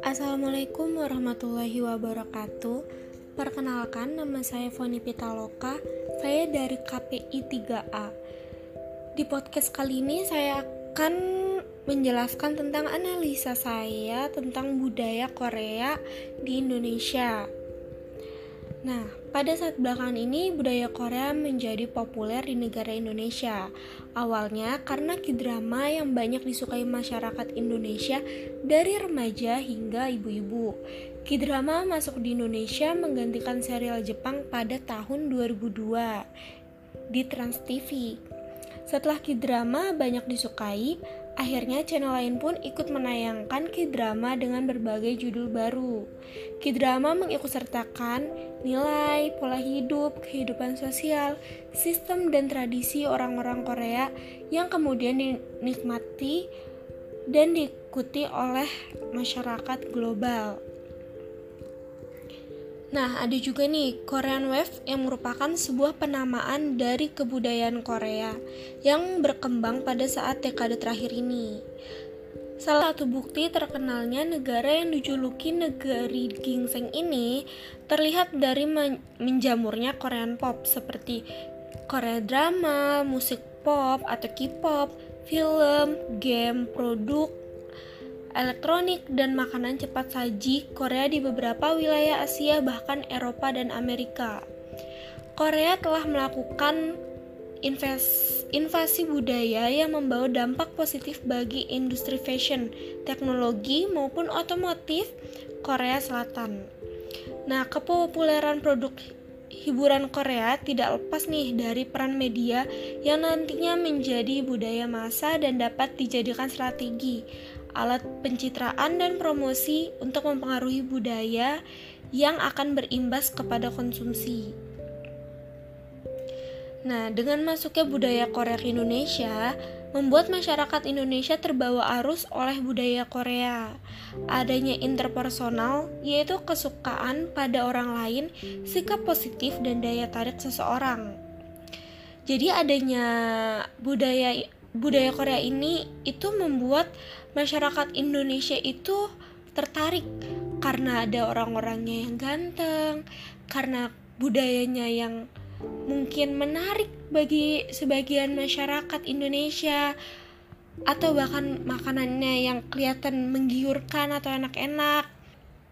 Assalamualaikum warahmatullahi wabarakatuh. Perkenalkan nama saya Foni Pitaloka. Saya dari KPI 3A. Di podcast kali ini saya akan menjelaskan tentang analisa saya tentang budaya Korea di Indonesia. Nah, pada saat belakangan ini budaya Korea menjadi populer di negara Indonesia. Awalnya karena kidrama yang banyak disukai masyarakat Indonesia dari remaja hingga ibu-ibu. Kidrama masuk di Indonesia menggantikan serial Jepang pada tahun 2002 di Trans TV. Setelah kidrama banyak disukai, Akhirnya channel lain pun ikut menayangkan K-drama dengan berbagai judul baru. K-drama mengikutsertakan nilai, pola hidup, kehidupan sosial, sistem dan tradisi orang-orang Korea yang kemudian dinikmati dan diikuti oleh masyarakat global. Nah, ada juga nih Korean Wave yang merupakan sebuah penamaan dari kebudayaan Korea yang berkembang pada saat dekade terakhir ini. Salah satu bukti terkenalnya negara yang dijuluki negeri gingseng ini terlihat dari menjamurnya Korean pop seperti Korea drama, musik pop atau K-pop, film, game, produk, elektronik, dan makanan cepat saji Korea di beberapa wilayah Asia bahkan Eropa dan Amerika. Korea telah melakukan invasi budaya yang membawa dampak positif bagi industri fashion, teknologi maupun otomotif Korea Selatan. Nah, kepopuleran produk hiburan Korea tidak lepas nih dari peran media yang nantinya menjadi budaya massa dan dapat dijadikan strategi alat pencitraan dan promosi untuk mempengaruhi budaya yang akan berimbas kepada konsumsi. Nah, dengan masuknya budaya Korea ke Indonesia, membuat masyarakat Indonesia terbawa arus oleh budaya Korea. Adanya interpersonal, yaitu kesukaan pada orang lain, sikap positif dan daya tarik seseorang. Jadi adanya budaya budaya Korea ini itu membuat masyarakat Indonesia itu tertarik karena ada orang-orangnya yang ganteng, karena budayanya yang mungkin menarik bagi sebagian masyarakat Indonesia atau bahkan makanannya yang kelihatan menggiurkan atau enak-enak.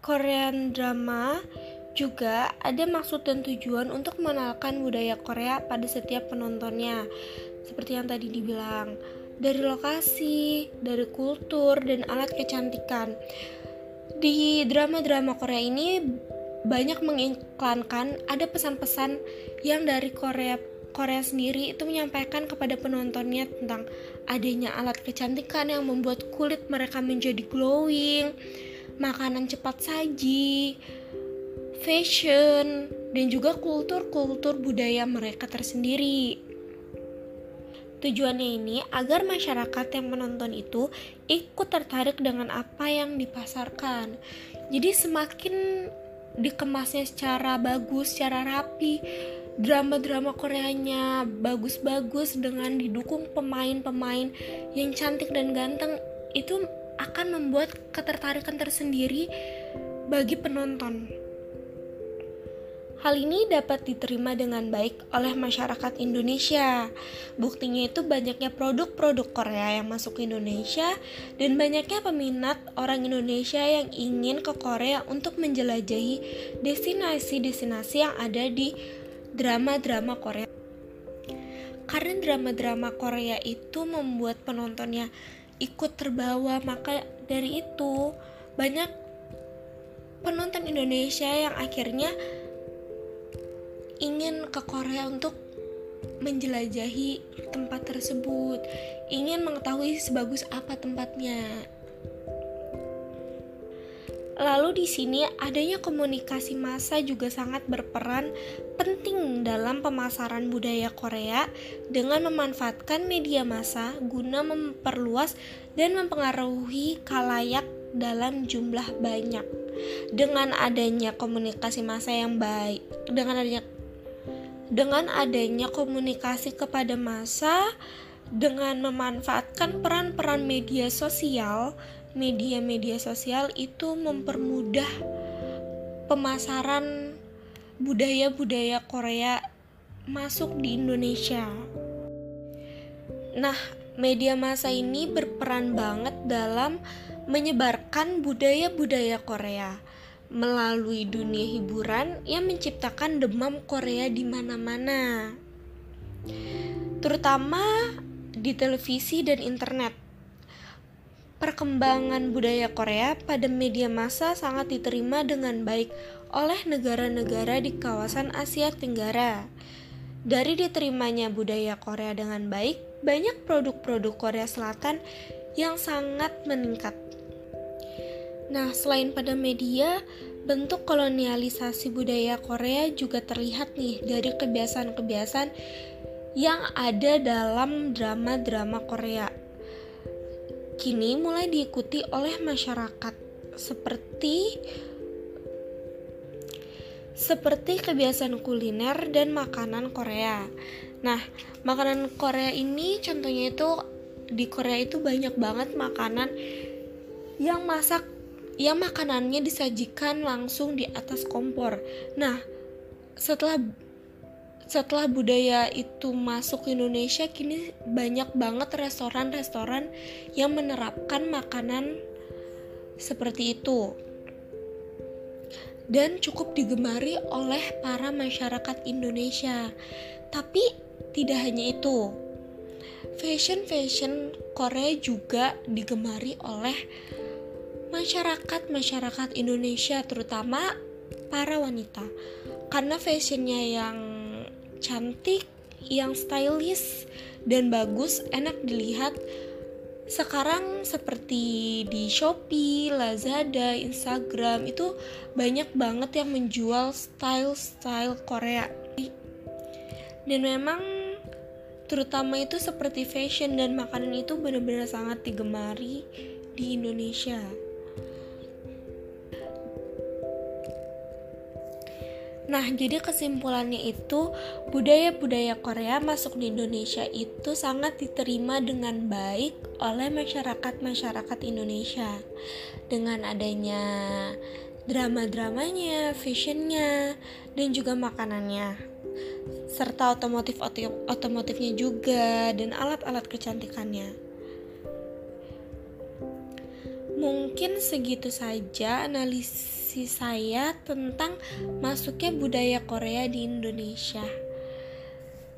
Korean drama juga ada maksud dan tujuan untuk mengenalkan budaya Korea pada setiap penontonnya. Seperti yang tadi dibilang, dari lokasi, dari kultur, dan alat kecantikan. Di drama-drama Korea ini banyak mengiklankan ada pesan-pesan yang dari Korea Korea sendiri itu menyampaikan kepada penontonnya tentang adanya alat kecantikan yang membuat kulit mereka menjadi glowing, makanan cepat saji, fashion, dan juga kultur-kultur budaya mereka tersendiri. Tujuannya ini agar masyarakat yang menonton itu ikut tertarik dengan apa yang dipasarkan. Jadi semakin dikemasnya secara bagus, secara rapi, drama-drama Koreanya bagus-bagus dengan didukung pemain-pemain yang cantik dan ganteng itu akan membuat ketertarikan tersendiri bagi penonton. Hal ini dapat diterima dengan baik oleh masyarakat Indonesia. Buktinya itu banyaknya produk-produk Korea yang masuk ke Indonesia dan banyaknya peminat orang Indonesia yang ingin ke Korea untuk menjelajahi destinasi-destinasi yang ada di drama-drama Korea. Karena drama-drama Korea itu membuat penontonnya ikut terbawa, maka dari itu banyak penonton Indonesia yang akhirnya ingin ke Korea untuk menjelajahi tempat tersebut, ingin mengetahui sebagus apa tempatnya. Lalu di sini adanya komunikasi massa juga sangat berperan penting dalam pemasaran budaya Korea dengan memanfaatkan media massa guna memperluas dan mempengaruhi kalayak dalam jumlah banyak. Dengan adanya komunikasi massa yang baik, dengan adanya dengan adanya komunikasi kepada masa dengan memanfaatkan peran-peran media sosial, media-media sosial itu mempermudah pemasaran budaya-budaya Korea masuk di Indonesia. Nah, media massa ini berperan banget dalam menyebarkan budaya-budaya Korea melalui dunia hiburan yang menciptakan demam Korea di mana-mana. Terutama di televisi dan internet. Perkembangan budaya Korea pada media massa sangat diterima dengan baik oleh negara-negara di kawasan Asia Tenggara. Dari diterimanya budaya Korea dengan baik, banyak produk-produk Korea Selatan yang sangat meningkat. Nah, selain pada media, bentuk kolonialisasi budaya Korea juga terlihat nih dari kebiasaan-kebiasaan yang ada dalam drama-drama Korea. Kini mulai diikuti oleh masyarakat seperti seperti kebiasaan kuliner dan makanan Korea. Nah, makanan Korea ini contohnya itu di Korea itu banyak banget makanan yang masak yang makanannya disajikan langsung di atas kompor. Nah, setelah setelah budaya itu masuk ke Indonesia kini banyak banget restoran-restoran yang menerapkan makanan seperti itu dan cukup digemari oleh para masyarakat Indonesia. Tapi tidak hanya itu. Fashion-fashion Korea juga digemari oleh masyarakat-masyarakat Indonesia terutama para wanita. Karena fashionnya yang cantik, yang stylish dan bagus, enak dilihat. Sekarang seperti di Shopee, Lazada, Instagram itu banyak banget yang menjual style-style Korea. Dan memang terutama itu seperti fashion dan makanan itu benar-benar sangat digemari di Indonesia. Nah, jadi kesimpulannya itu budaya-budaya Korea masuk di Indonesia itu sangat diterima dengan baik oleh masyarakat-masyarakat Indonesia. Dengan adanya drama-dramanya, fashionnya, dan juga makanannya. Serta otomotif otomotifnya juga dan alat-alat kecantikannya. Mungkin segitu saja analisis skripsi saya tentang masuknya budaya Korea di Indonesia.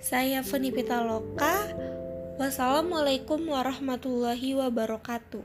Saya Feni Pitaloka. Wassalamualaikum warahmatullahi wabarakatuh.